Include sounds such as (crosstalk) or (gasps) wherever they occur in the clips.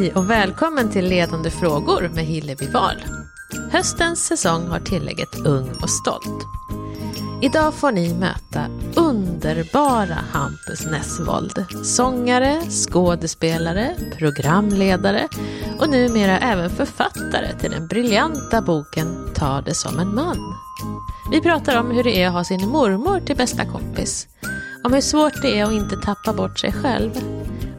Hej och välkommen till Ledande frågor med Hillevi Wahl. Höstens säsong har tillägget Ung och stolt. Idag får ni möta underbara Hampus Nessvold. Sångare, skådespelare, programledare och numera även författare till den briljanta boken Ta det som en man. Vi pratar om hur det är att ha sin mormor till bästa kompis. Om hur svårt det är att inte tappa bort sig själv.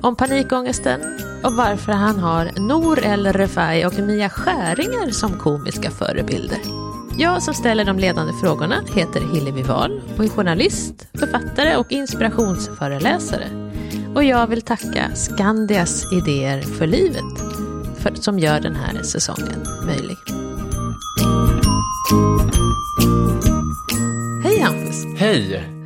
Om panikångesten och varför han har Nour El Refai och Mia Skäringer som komiska förebilder. Jag som ställer de ledande frågorna heter Hillevi Wahl och är journalist, författare och inspirationsföreläsare. Och jag vill tacka Skandias idéer för livet för, som gör den här säsongen möjlig. Hej Hampus! Hej!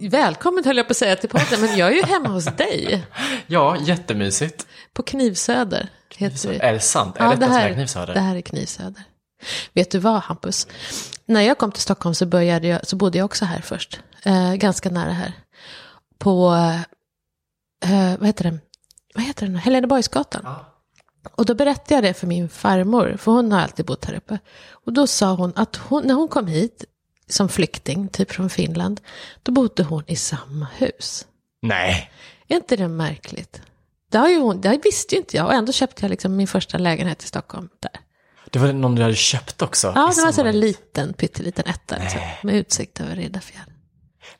Välkommen höll jag på att säga till podden, men jag är ju hemma hos dig. Ja, jättemysigt. På Knivsöder. Heter det. Är det sant? Är Ja, detta det som här, är Knivsöder? det här är Knivsöder. Vet du vad Hampus? När jag kom till Stockholm så, började jag, så bodde jag också här först. Eh, ganska nära här. På, eh, vad heter det? Vad heter den? Heleneborgsgatan. Ja. Och då berättade jag det för min farmor, för hon har alltid bott här uppe. Och då sa hon att hon, när hon kom hit som flykting, typ från Finland, då bodde hon i samma hus. Nej. Är inte det märkligt? Det, har ju hon, det visste ju inte jag och ändå köpte jag liksom min första lägenhet i Stockholm där. Det var någon du hade köpt också? Ja, det var samma- sådär liten, pytteliten etta liksom, med utsikt över Riddarfjärd.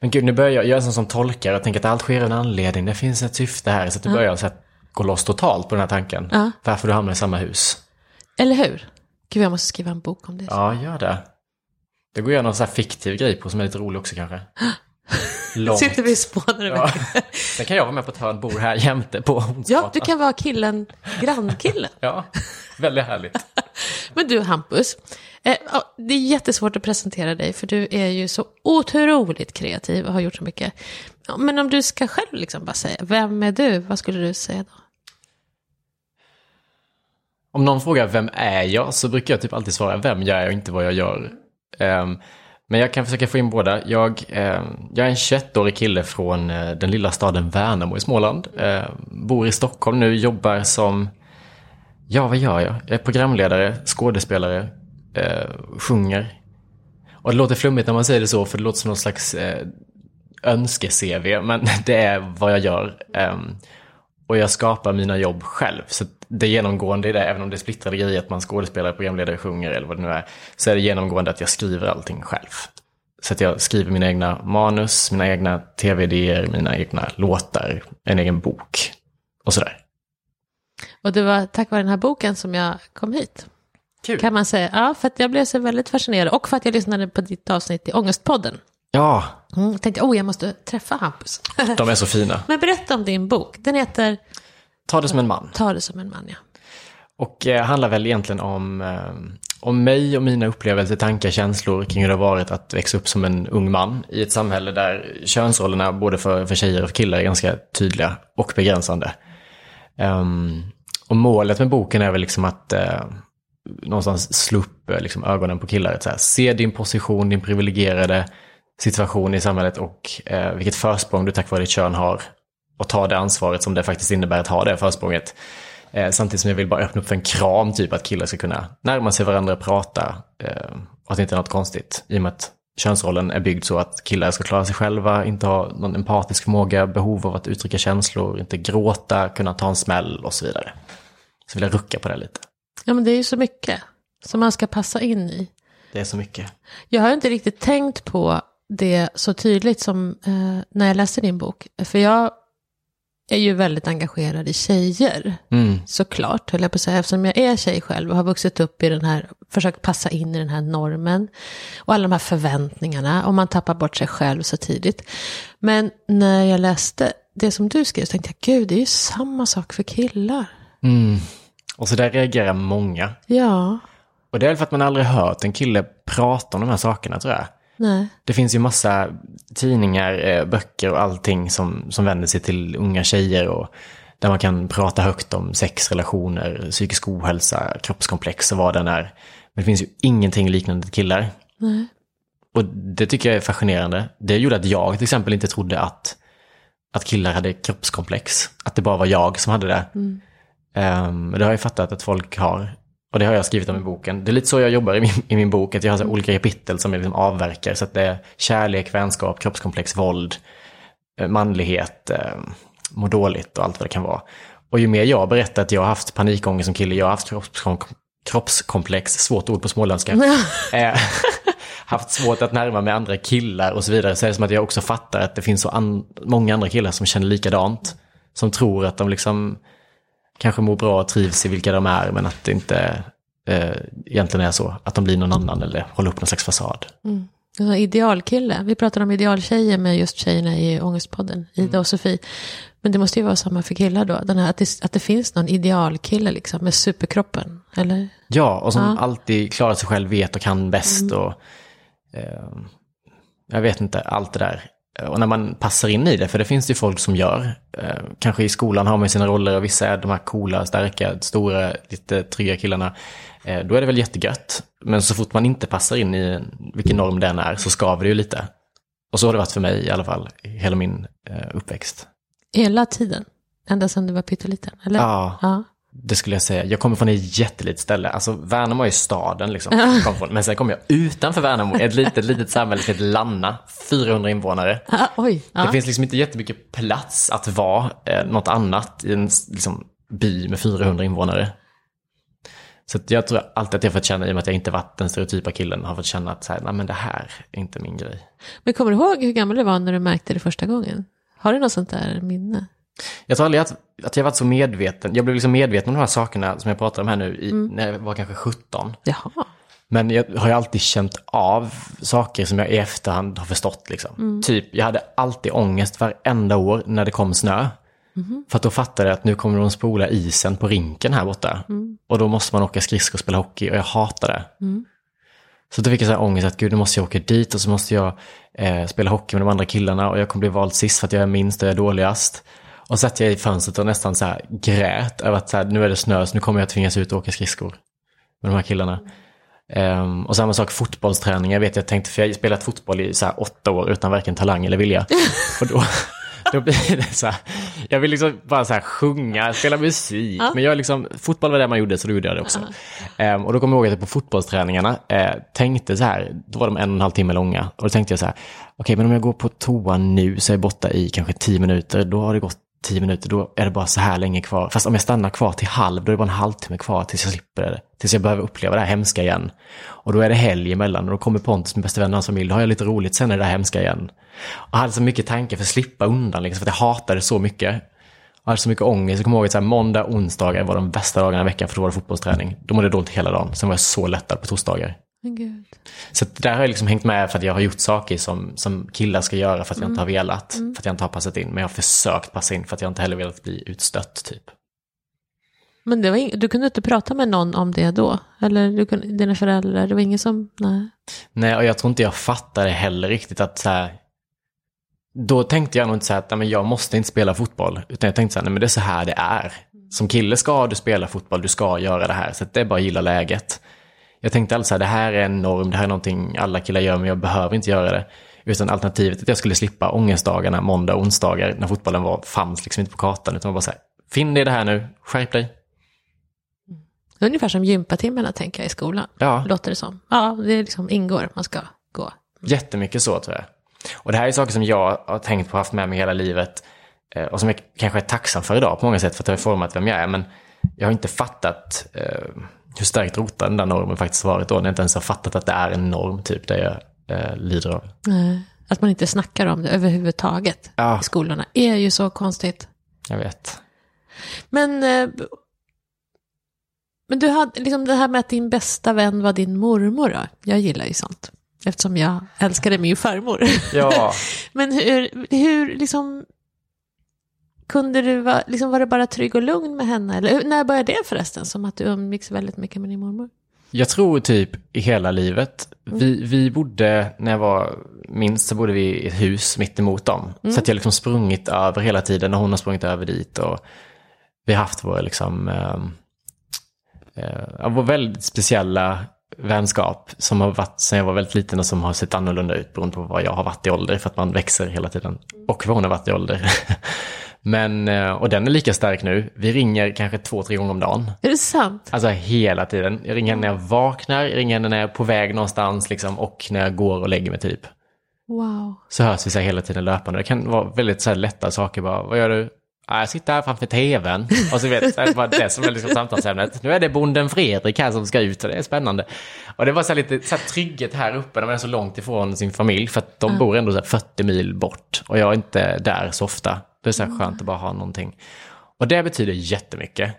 Men gud, nu börjar jag, jag är en sån som tolkar och tänker att allt sker av en anledning. Det finns ett syfte här. Så att du börjar så här, gå loss totalt på den här tanken. Ja. Varför du hamnar i samma hus. Eller hur? Gud, jag måste skriva en bok om det. Ja, gör det. Det går att göra någon sån här fiktiv grej på som är lite rolig också kanske. (gasps) Långt. Sitter vi och spånar Ja. ja. (laughs) Sen kan jag vara med på ett hörn, bor här jämte på (laughs) ja, Hornsgatan. du kan vara killen, grannkillen. (laughs) Ja, väldigt härligt. Men du Hampus, eh, ja, det är jättesvårt att presentera dig för du är ju så otroligt kreativ och har gjort så mycket. Ja, Men om du ska själv liksom bara säga, vem är du? Vad skulle du säga då? Om någon frågar vem är jag så brukar jag typ alltid svara vem jag är och inte vad jag gör. Ehm, men jag kan försöka få in båda. Jag, eh, jag är en 21-årig kille från eh, den lilla staden Värnamo i Småland. Eh, bor i Stockholm nu, jobbar som, ja vad gör jag? Jag är programledare, skådespelare, eh, sjunger. Och det låter flummigt när man säger det så för det låter som någon slags eh, önske-CV. Men (laughs) det är vad jag gör. Ehm, och jag skapar mina jobb själv. Så det genomgående i det, även om det är splittrade grejer, att man skådespelar, programledare, sjunger eller vad det nu är, så är det genomgående att jag skriver allting själv. Så att jag skriver mina egna manus, mina egna tv-idéer, mina egna låtar, en egen bok och sådär. Och det var tack vare den här boken som jag kom hit. Kul. Kan man säga. Ja, för att jag blev så väldigt fascinerad. Och för att jag lyssnade på ditt avsnitt i Ångestpodden. Ja, Mm, jag tänkte, oh, jag måste träffa Hampus. de är så fina. Men berätta om din bok. Den heter Ta det som en man. Ta det som en man, ja. Och eh, handlar väl egentligen om, eh, om mig och mina upplevelser, tankar, känslor kring hur det har varit att växa upp som en ung man i ett samhälle där könsrollerna både för, för tjejer och för killar är ganska tydliga och begränsande. Ehm, och målet med boken är väl liksom att eh, någonstans slå upp eh, liksom ögonen på killar. Så här, se din position, din privilegierade situation i samhället och eh, vilket försprång du tack vare ditt kön har. Och ta det ansvaret som det faktiskt innebär att ha det försprånget. Eh, samtidigt som jag vill bara öppna upp för en kram, typ att killar ska kunna närma sig varandra, prata. Eh, och att det inte är något konstigt. I och med att könsrollen är byggd så att killar ska klara sig själva, inte ha någon empatisk förmåga, behov av att uttrycka känslor, inte gråta, kunna ta en smäll och så vidare. Så vill jag rucka på det lite. Ja, men det är ju så mycket som man ska passa in i. Det är så mycket. Jag har inte riktigt tänkt på det så tydligt som eh, när jag läste din bok. För jag är ju väldigt engagerad i tjejer. Mm. Såklart, höll jag på att säga. Eftersom jag är tjej själv och har vuxit upp i den här, försökt passa in i den här normen. Och alla de här förväntningarna. Och man tappar bort sig själv så tidigt. Men när jag läste det som du skrev så tänkte jag, gud, det är ju samma sak för killar. Mm. Och så där reagerar många. Ja, Och det är för att man aldrig hört en kille prata om de här sakerna tror jag. Nej. Det finns ju massa tidningar, eh, böcker och allting som, som vänder sig till unga tjejer och där man kan prata högt om sex, relationer, psykisk ohälsa, kroppskomplex och vad den är. Men det finns ju ingenting liknande till killar. nej. Och det tycker jag är fascinerande. Det gjorde att jag till exempel inte trodde att, att killar hade kroppskomplex. Att det bara var jag som hade det. Um, det har jag fattat att folk har. Och det har jag skrivit om i boken. Det är lite så jag jobbar i min, i min bok, att jag har så olika kapitel som jag liksom avverkar. Så att det är kärlek, vänskap, kroppskomplex, våld, eh, manlighet, eh, må dåligt och allt vad det kan vara. Och ju mer jag berättar att jag har haft panikångest som kille, jag har haft kroppskom kroppskomplex, svårt ord på småländska, (laughs) eh, (laughs) haft svårt att närma mig andra killar och så vidare, så är det som att jag också fattar att det finns så an många andra killar som känner likadant. Som tror att de liksom kanske mår bra och trivs i vilka de är, men att det inte eh, egentligen är så. Att de blir någon annan eller håller upp någon slags fasad. Mm. Idealkille, vi pratar om idealtjejer med just tjejerna i Ångestpodden, Ida mm. och Sofie. Men det måste ju vara samma för killar då, den här, att, det, att det finns någon idealkille liksom med superkroppen, eller? Ja, och som ja. alltid klarar sig själv, vet och kan bäst mm. och eh, jag vet inte, allt det där. Och när man passar in i det, för det finns det ju folk som gör. Eh, kanske i skolan har man sina roller och vissa är de här coola, starka, stora, lite trygga killarna. Eh, då är det väl jättegött. Men så fort man inte passar in i vilken norm den är så skaver det ju lite. Och så har det varit för mig i alla fall, hela min eh, uppväxt. Hela tiden? Ända sedan du var pytteliten? Eller? Ja. ja. Det skulle jag säga. Jag kommer från ett jättelitet ställe. Alltså Värnamo är staden liksom. Men sen kommer jag utanför Värnamo, ett litet, litet samhälle som heter Lanna. 400 invånare. Ah, oj, ah. Det finns liksom inte jättemycket plats att vara eh, något annat i en liksom, by med 400 invånare. Så jag tror alltid att jag fått känna, i och med att jag inte varit den stereotypa killen, har fått känna att så här, nej men det här är inte min grej. Men kommer du ihåg hur gammal du var när du märkte det första gången? Har du något sånt där minne? Jag tror aldrig att, att jag varit så medveten. Jag blev liksom medveten om de här sakerna som jag pratar om här nu i, mm. när jag var kanske 17. Jaha. Men jag har ju alltid känt av saker som jag i efterhand har förstått. Liksom. Mm. Typ, jag hade alltid ångest varenda år när det kom snö. Mm. För att då fattade jag att nu kommer de spola isen på rinken här borta. Mm. Och då måste man åka skridskor och spela hockey och jag hatar det. Mm. Så då fick jag så här ångest att gud, nu måste jag åka dit och så måste jag eh, spela hockey med de andra killarna och jag kommer bli vald sist för att jag är minst och jag är dåligast. Och satt jag i fönstret och nästan så här grät över att så här, nu är det snö så nu kommer jag tvingas ut och åka skridskor med de här killarna. Um, och samma sak fotbollsträning. Jag vet, jag tänkte, för jag har spelat fotboll i så här åtta år utan varken talang eller vilja. (laughs) och då, då blir det så här, jag vill liksom bara så här sjunga, spela musik. Ja. Men jag liksom, fotboll var det man gjorde så då gjorde jag det också. Ja. Um, och då kommer jag ihåg att jag på fotbollsträningarna uh, tänkte så här, då var de en och en halv timme långa. Och då tänkte jag så här, okej okay, men om jag går på toan nu så är jag borta i kanske tio minuter, då har det gått tio minuter, då är det bara så här länge kvar. Fast om jag stannar kvar till halv, då är det bara en halvtimme kvar tills jag slipper det. Tills jag behöver uppleva det här hemska igen. Och då är det helg emellan och då kommer Pontus, min bästa vän och hans familj. Då har jag lite roligt, sen är det här hemska igen. Och jag hade så mycket tankar för att slippa undan, liksom, för att jag hatade det så mycket. Jag hade så mycket ångest. Jag kommer ihåg att så här, måndag, onsdagar var de bästa dagarna i veckan för då var det fotbollsträning. Då mådde jag dåligt hela dagen. Sen var jag så lättad på torsdagar. Gud. Så där har jag liksom hängt med för att jag har gjort saker som, som killar ska göra för att jag inte har mm. velat. Mm. För att jag inte har passat in. Men jag har försökt passa in för att jag inte heller velat bli utstött typ. Men det var ing- du kunde inte prata med någon om det då? Eller du kunde, dina föräldrar, det var ingen som, nej? Nej, och jag tror inte jag fattade heller riktigt att så här, då tänkte jag nog inte så här att men jag måste inte spela fotboll. Utan jag tänkte så här, nej men det är så här det är. Som kille ska du spela fotboll, du ska göra det här. Så det är bara att gilla läget. Jag tänkte alltså det här är en norm, det här är någonting alla killar gör, men jag behöver inte göra det. Utan alternativet att jag skulle slippa ångestdagarna, måndag och onsdagar, när fotbollen var, fanns liksom inte på kartan. Utan man bara så här, finn dig i det här nu, skärp dig. Ungefär som gympatimmarna tänker jag i skolan. Ja. Låter det som. Ja, det liksom ingår, man ska gå. Jättemycket så tror jag. Och det här är saker som jag har tänkt på och haft med mig hela livet. Eh, och som jag kanske är tacksam för idag på många sätt för att det har format vem jag är. Men jag har inte fattat eh, hur starkt rotad den där normen faktiskt varit då. När jag inte ens har fattat att det är en norm typ det jag eh, lider av. Nej, att man inte snackar om det överhuvudtaget ja. i skolorna är ju så konstigt. Jag vet. Men, eh, men du hade liksom det här med att din bästa vän var din mormor då. Jag gillar ju sånt. Eftersom jag älskade min farmor. Ja. (laughs) men hur, hur liksom, kunde du vara, liksom var det bara trygg och lugn med henne? Eller när började det förresten? Som att du umgicks väldigt mycket med din mormor? Jag tror typ i hela livet. Mm. Vi, vi bodde, när jag var minst så bodde vi i ett hus mitt emot dem. Mm. Så att jag liksom sprungit över hela tiden och hon har sprungit över dit. Och vi har haft vår liksom, äh, äh, vår väldigt speciella vänskap som har varit sen jag var väldigt liten och som har sett annorlunda ut beroende på vad jag har varit i ålder för att man växer hela tiden. Och vad hon har varit i ålder. (laughs) Men, eh, och den är lika stark nu. Vi ringer kanske två, tre gånger om dagen. Är det sant? Alltså hela tiden. Jag ringer henne när jag vaknar, jag ringer henne när jag är på väg någonstans liksom, och när jag går och lägger mig typ. Wow. Så hörs vi så hela tiden löpande. Det kan vara väldigt så här lätta saker bara. Vad gör du? "Ah, Jag sitter här framför tvn. Och så vet jag bara det som är liksom samtalsämnet. Nu är det bonden Fredrik här som ska ut och det är spännande. Och det var så här lite så här trygghet här uppe när man är så långt ifrån sin familj. För att de bor ändå så här 40 mil bort. Och jag är inte där så ofta. Det är så här skönt att bara ha någonting. Och det betyder jättemycket.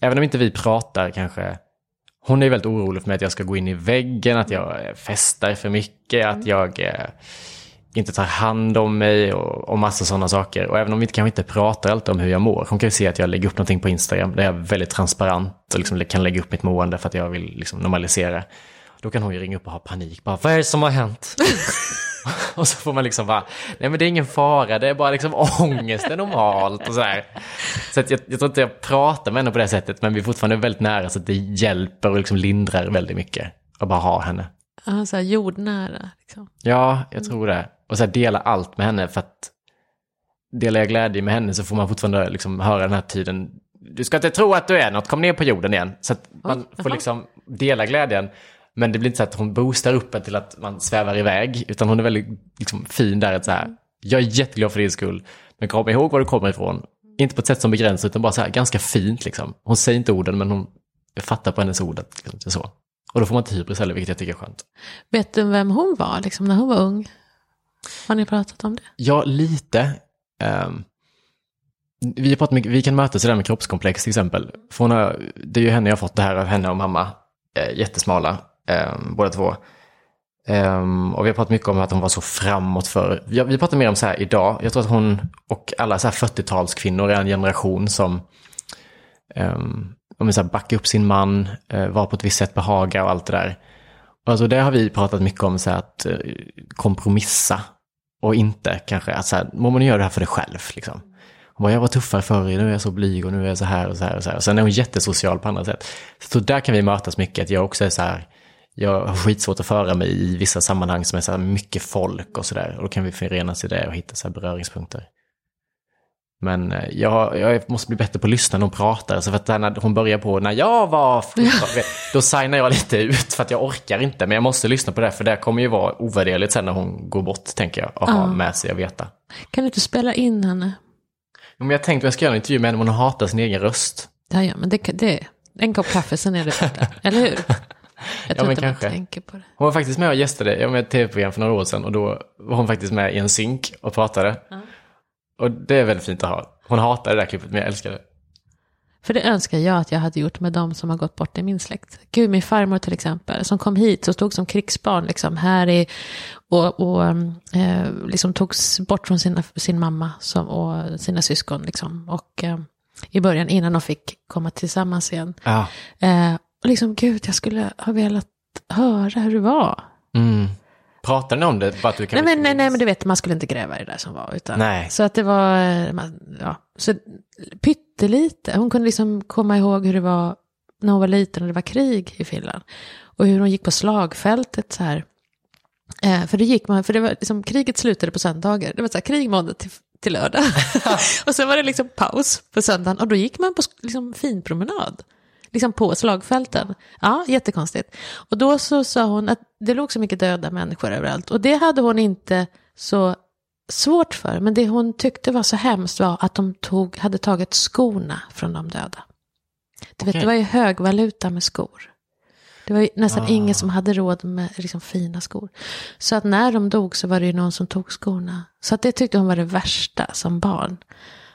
Även om inte vi pratar kanske. Hon är väldigt orolig för mig att jag ska gå in i väggen, att jag festar för mycket, att jag eh, inte tar hand om mig och, och massa sådana saker. Och även om vi kanske inte pratar alltid om hur jag mår. Hon kan ju se att jag lägger upp någonting på Instagram där jag är väldigt transparent och liksom kan lägga upp mitt mående för att jag vill liksom normalisera. Då kan hon ju ringa upp och ha panik. Bara, vad är det som har hänt? (laughs) (laughs) och så får man liksom bara, nej men det är ingen fara, det är bara liksom ångest, det är normalt och så här. Så att jag, jag tror inte jag pratar med henne på det sättet, men vi är fortfarande väldigt nära så att det hjälper och liksom lindrar väldigt mycket att bara ha henne. Ja, så här jordnära. Liksom. Ja, jag tror det. Och så här, dela allt med henne för att delar jag glädje med henne så får man fortfarande liksom höra den här tiden. Du ska inte tro att du är något, kom ner på jorden igen. Så att man får jaha. liksom dela glädjen. Men det blir inte så att hon boostar upp en till att man svävar iväg. Utan hon är väldigt liksom, fin där. Att så här, jag är jätteglad för din skull. Men kom ihåg var du kommer ifrån. Inte på ett sätt som begränsar utan bara så här, ganska fint. Liksom. Hon säger inte orden men hon fattar på hennes ord att liksom, så. Och då får man inte hybris heller, vilket jag tycker är skönt. Vet du vem hon var liksom, när hon var ung? Har ni pratat om det? Ja, lite. Ehm, vi, har pratat mycket, vi kan mötas i det här med kroppskomplex till exempel. För hon har, det är ju henne jag har fått det här av henne och mamma. Eh, jättesmala, um, båda två. Um, och vi har pratat mycket om att hon var så framåt för. Ja, vi pratar mer om så här idag. Jag tror att hon och alla så här 40-talskvinnor är en generation som um, om vi så här backar upp sin man, eh, uh, var på ett visst sätt behaga och allt det där. Alltså det har vi pratat mycket om, så här, att uh, kompromissa och inte kanske att så här, må man göra det här för dig själv. Liksom. Hon bara, jag var tuffare förr, nu är jag så blyg och nu är jag så här och så här och så här. Och sen är hon jättesocial på andra sätt. Så där kan vi mötas mycket, att jag också är så här, jag har skitsvårt att föra mig i vissa sammanhang som är så här mycket folk och sådär. Och då kan vi förenas i det och hitta så här beröringspunkter. Men eh, jag, jag måste bli bättre på att lyssna när hon pratar. Så för att när hon börjar på när jag var 14, (laughs) då signar jag lite ut för att jag orkar inte. Men jag måste lyssna på det för det kommer ju vara ovärderligt sen när hon går bort, tänker jag. Och ha med sig att veta. Kan du inte spela in henne? Men jag tänkte att jag ska göra en intervju med henne men hon hatar sin egen röst. Ja, ja, men det, det en kopp kaffe, sen är det (laughs) borta. Eller hur? Jag tror men inte kanske. man tänker på det. Hon var faktiskt med och gästade, jag med ett tv-program för några år sedan och då var hon faktiskt med i en synk och pratade. Och det är väldigt fint att ha. Hon hatar det där klippet men jag älskar det. För det önskar jag att jag hade gjort med de som har gått bort i min släkt. Gud, min farmor till exempel, som kom hit och stod som krigsbarn liksom här i, och, och eh, liksom togs bort från sina, sin mamma som, och sina syskon liksom. Och eh, i början innan de fick komma tillsammans igen. Ja. Eh, liksom, gud, jag skulle ha velat höra hur det var. Mm. Pratar ni om det? Bara att du kan Nej men, nej, nej, men du vet, man skulle inte gräva i det där som var. Utan, Nej. Så att det var, eh, man, ja, så pyttelite. Hon kunde liksom komma ihåg hur det var när hon var liten och det var krig i Finland. Och hur hon gick på slagfältet så här. Eh, för det gick man, för det var liksom, kriget slutade på söndagar. Det var så här, krig måndag till, till lördag. (laughs) och sen var det liksom paus på söndagen och då gick man på liksom, finpromenad. Liksom på slagfälten. Ja, jättekonstigt. Och då så sa hon att det låg så mycket döda människor överallt. Och det hade hon inte så svårt för. Men det hon tyckte var så hemskt var att de tog, hade tagit skorna från de döda. Du vet, det var ju högvaluta med skor. Det var ju nästan Ah. ingen som hade råd med liksom, fina skor. Så att när de dog så var det ju någon som tog skorna. Så att det tyckte hon var det värsta som barn.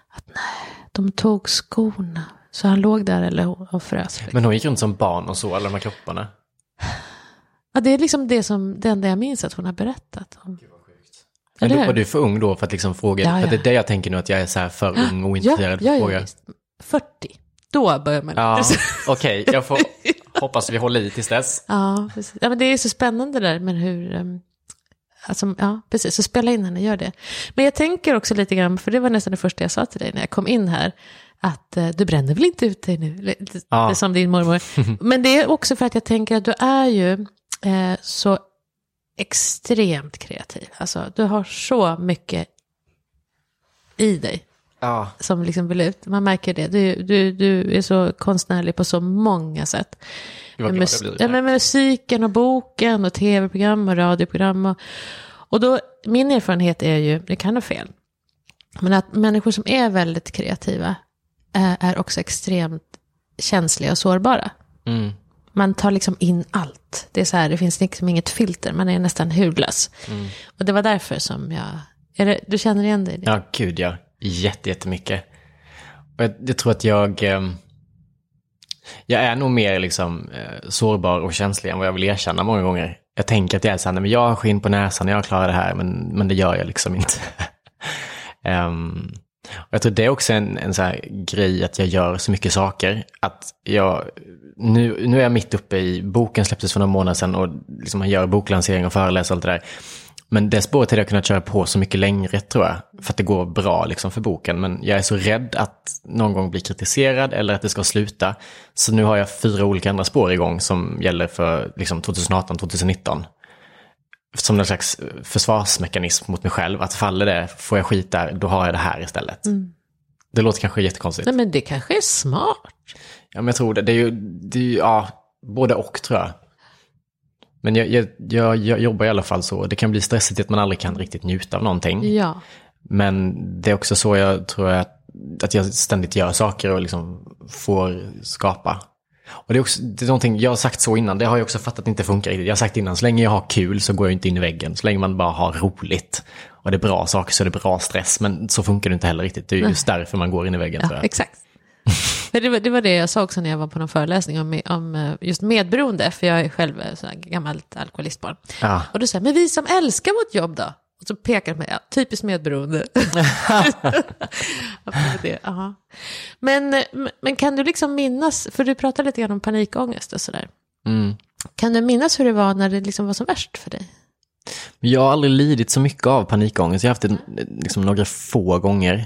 Att nej, de tog skorna. Så han låg där eller och frös. Men hon gick runt som barn och så alla de här kropparna. Ja, det är liksom det, som, det enda jag minns att hon har berättat om. Men då var du för ung då för att liksom fråga? Ja, För ja. det är det jag tänker nu att jag är så här för ung och (gasps) intresserad ja, ja, fråga. ja, visst. 40. Då börjar man. Ja, (laughs) okej. Jag får (laughs) hoppas vi håller i tills dess. Ja, precis. ja, men det är så spännande där med hur... um, Alltså, ja, precis. Så spela in henne, gör det. Men jag tänker också lite grann, för det var nästan det första jag sa till dig när jag kom in här, att eh, du bränner väl inte ut dig nu? Ja. som din mormor. (laughs) Men det är också för att jag tänker att du är ju eh, så extremt kreativ. Alltså, du har så mycket i dig. Ja. som liksom vill ut. Man märker det. Du, du, du är så konstnärlig på så många sätt. Med, mus- ja, med musiken och boken och tv-program och radioprogram. Och, och då, min erfarenhet är ju, det kan ha fel, men att människor som är väldigt kreativa är, är också extremt känsliga och sårbara. Mm. Man tar liksom in allt. Det är så här, det finns liksom inget filter, man är nästan hudlös. Mm. Och det var därför som jag, det, du känner igen dig? Ja, gud ja. Jätte, jättemycket. Och jag, jag tror att jag... ehm, jag är nog mer liksom eh, sårbar och känslig än vad jag vill erkänna många gånger. Jag tänker att jag är så här, nej, men jag har skinn på näsan, jag klarar det här, men, men det gör jag liksom inte. Och (laughs) jag tror det är också en, en så här grej att jag gör så mycket saker. Att jag, nu, nu är jag mitt uppe i, boken släpptes för några månader sedan och liksom man gör boklansering och föreläser och allt det där. Men det spåret hade jag kunnat köra på så mycket längre tror jag. För att det går bra liksom för boken. Men jag är så rädd att någon gång bli kritiserad eller att det ska sluta. Så nu har jag fyra olika andra spår igång som gäller för liksom 2018-2019. Som någon slags försvarsmekanism mot mig själv. Att faller det, får jag skit där, då har jag det här istället. Det låter kanske jättekonstigt. Nej men det kanske är smart. Ja, men jag tror det. Det är ju, det är ju ja, både och tror jag. Men jag, jag, jag, jag jobbar i alla fall så. Det kan bli stressigt att man aldrig kan riktigt njuta av någonting. Ja. Men det är också så jag tror att, att jag ständigt gör saker och liksom får skapa. Och det är också det är någonting, jag har sagt så innan, det har jag också fattat inte funkar riktigt. Jag har sagt innan, så länge jag har kul så går jag inte in i väggen. Så länge man bara har roligt och det är bra saker så är det bra stress. Men så funkar det inte heller riktigt. Det är just därför man går in i väggen Ja, exakt. Det, var, det var det jag sa också när jag var på någon föreläsning om, om eh, just medberoende, för jag är själv eh, så gammalt alkoholistbarn. Ja. Och då sa jag, men vi som älskar vårt jobb då? Och så pekar de på ja, typiskt medberoende. (laughs) Det, aha. men, men kan du liksom minnas, för du pratade lite grann om panikångest och sådär. Mm. Kan du minnas hur det var när det liksom var som värst för dig? Jag har aldrig lidit så mycket av panikångest. Jag har haft det liksom några få gånger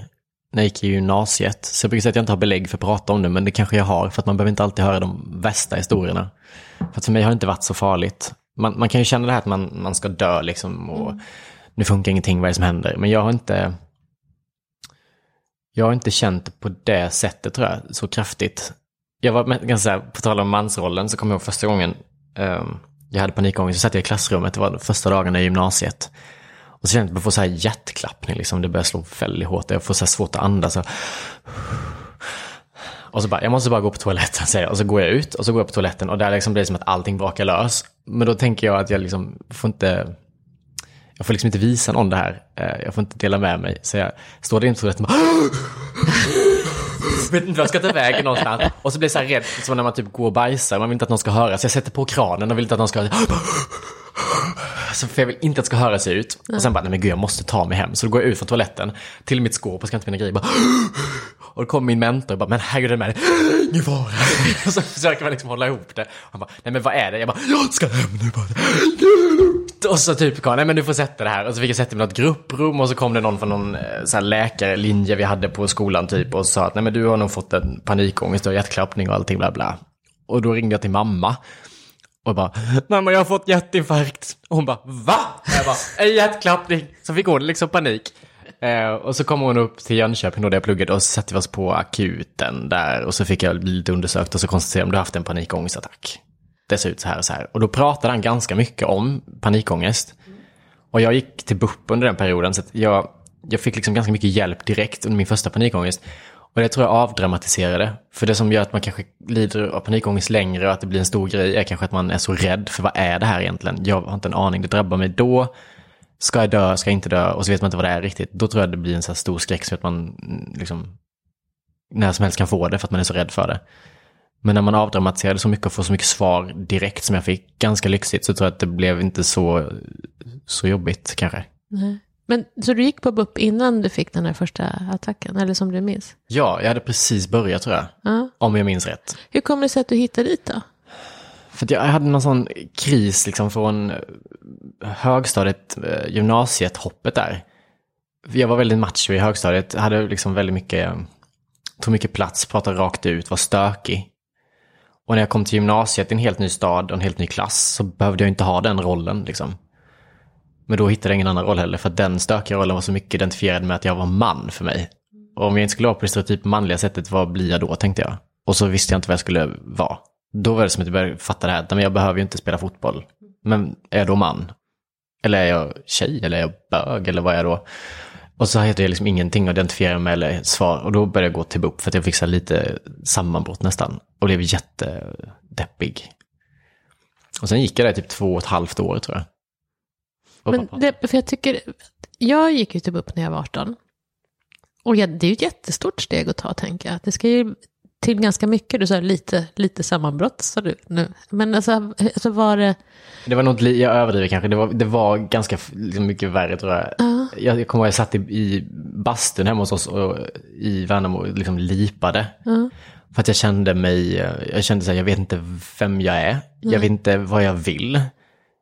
när jag gick i gymnasiet. Så jag brukar säga att jag inte har belägg för att prata om det, men det kanske jag har. För att man behöver inte alltid höra de värsta historierna. För att för mig har det inte varit så farligt. Man, man kan ju känna det här att man, man ska dö liksom och nu funkar ingenting, vad är det som händer? Men jag har inte... Jag har inte känt på det sättet tror jag, så kraftigt. Jag var ganska såhär, på tal om mansrollen, så kommer jag ihåg första gången um, jag hade panikångest, så satt jag i klassrummet, det var de första dagarna i gymnasiet. Och så kände jag att jag får så här hjärtklappning, liksom. det börjar slå väldigt hårt, jag får så här svårt att andas. Och, och så bara, jag måste bara gå på toaletten, säger jag. Och så går jag ut och så går jag på toaletten och där liksom blir det som att allting brakar lös. Men då tänker jag att jag liksom får inte, jag får liksom inte visa någon det här. Eh, jag får inte dela med mig. Så jag står där inte så och bara (laughs) vet inte vad jag ska ta vägen någonstans. Och så blir jag så här rädd, som när man typ går och bajsar, man vill inte att någon ska höra. Så jag sätter på kranen och vill inte att någon ska så för jag vill inte att det ska höra sig ut. Och sen bara, nej men gud jag måste ta mig hem. Så då går jag ut från toaletten till mitt skåp och ska inte mina grejer. Bara, (gasps) och då kommer min mentor och bara, men herregud är det med dig? Ingen fara. Och så försöker man liksom hålla ihop det. Han bara, nej men vad är det? Jag bara, jag ska hem nu bara. (laughs) Och så typ nej men du får sätta det här. Och så fick jag sätta mig i något grupprum och så kom det någon från någon eh, så här läkarlinje vi hade på skolan typ och sa att nej men du har nog fått en panikångest och hjärtklappning och allting bla bla. Och då ringde jag till mamma. Och bara, mamma jag har fått hjärtinfarkt. Och hon bara, va? Jag bara, en hjärtklappning. Så fick hon liksom panik. Eh, och så kom hon upp till Jönköping då där jag pluggade och så satte vi oss på akuten där. Och så fick jag bli lite undersökt och så konstaterade de du har haft en panikångestattack. Det ser ut så här och så här. Och då pratade han ganska mycket om panikångest. Och jag gick till BUP under den perioden så att jag, jag fick liksom ganska mycket hjälp direkt under min första panikångest. Och det tror jag avdramatiserade. För det som gör att man kanske lider av panikångest längre och att det blir en stor grej är kanske att man är så rädd för vad är det här egentligen? Jag har inte en aning, det drabbar mig då. Ska jag dö, ska jag inte dö? Och så vet man inte vad det är riktigt. Då tror jag det blir en så här stor skräck så att man mm, liksom när som helst kan få det för att man är så rädd för det. Men när man avdramatiserade så mycket och får så mycket svar direkt som jag fick, ganska lyxigt, så tror jag att det blev inte så, så jobbigt kanske. Nej. Men, så du gick på BUP innan du fick den här första attacken, eller som du minns? Ja, jag hade precis börjat tror jag. Ja. Om jag minns rätt. Hur kommer det sig att du hittade dit då? För att jag hade någon sån kris liksom från eh, högstadiet, eh, gymnasiet, hoppet där. Jag var väldigt macho i högstadiet, hade liksom väldigt mycket, tog mycket plats, pratade rakt ut, var stökig. Och när jag kom till gymnasiet i en helt ny stad och en helt ny klass så behövde jag inte ha den rollen liksom. Men då hittade jag ingen annan roll heller för att den stökiga rollen var så mycket identifierad med att jag var man för mig. Och om jag inte skulle vara på det stereotyp manliga sättet, vad blir jag då, tänkte jag. Och så visste jag inte vad jag skulle vara. Då var det som att jag började fatta det här, men jag behöver ju inte spela fotboll. Men är jag då man? Eller är jag tjej? Eller är jag bög? Eller vad är jag då? Och så hade jag liksom ingenting att identifiera med eller svar. Och då började jag gå till BUP för att jag fick så lite sammanbrott nästan. Och blev jättedeppig. Och sen gick jag där typ två och ett halvt år tror jag. Men det, för jag tycker, jag gick ju till BUP när jag var 18. Och jag, det är ju ett jättestort steg att ta, tänker jag. Att Det ska ju till ganska mycket, du sa lite, lite sammanbrott, sa du nu. Men alltså, alltså var det, Det var li- jag överdriver kanske, det var, det var ganska liksom mycket värre tror jag. Jag, jag kommer ihåg jag satt i, i bastun hemma hos oss och, i Värnamo och liksom lipade. För att jag kände mig, jag kände så här, jag vet inte vem jag är, jag vet inte vad jag vill.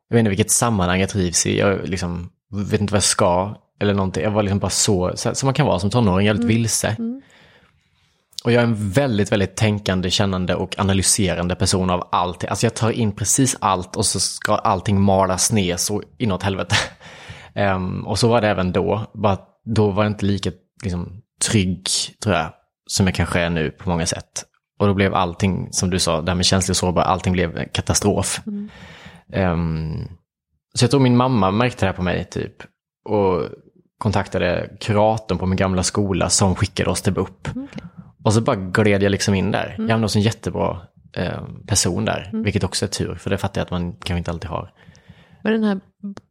Jag vet inte vilket sammanhang jag trivs i, jag liksom, vet inte vad jag ska, eller någonting. Jag var liksom bara så, som man kan vara som tonåring, är lite vilse. Och jag är en väldigt, väldigt tänkande, kännande och analyserande person av allt. Alltså jag tar in precis allt och så ska allting malas ner så inåt helvete. (laughs) Ehm, och så var det även då. Bara då var jag inte lika liksom, trygg, tror jag, som jag kanske är nu på många sätt. Och då blev allting, som du sa, det här med känslig och sårbar, allting blev katastrof. Ehm, så jag tror min mamma märkte det här på mig, typ. Och kontaktade kuratorn på min gamla skola som skickade oss till BUP. Och så bara gled jag liksom in där. Jag hamnade hos en jättebra eh, person där, vilket också är tur, för det fattar jag att man kanske inte alltid har. var den här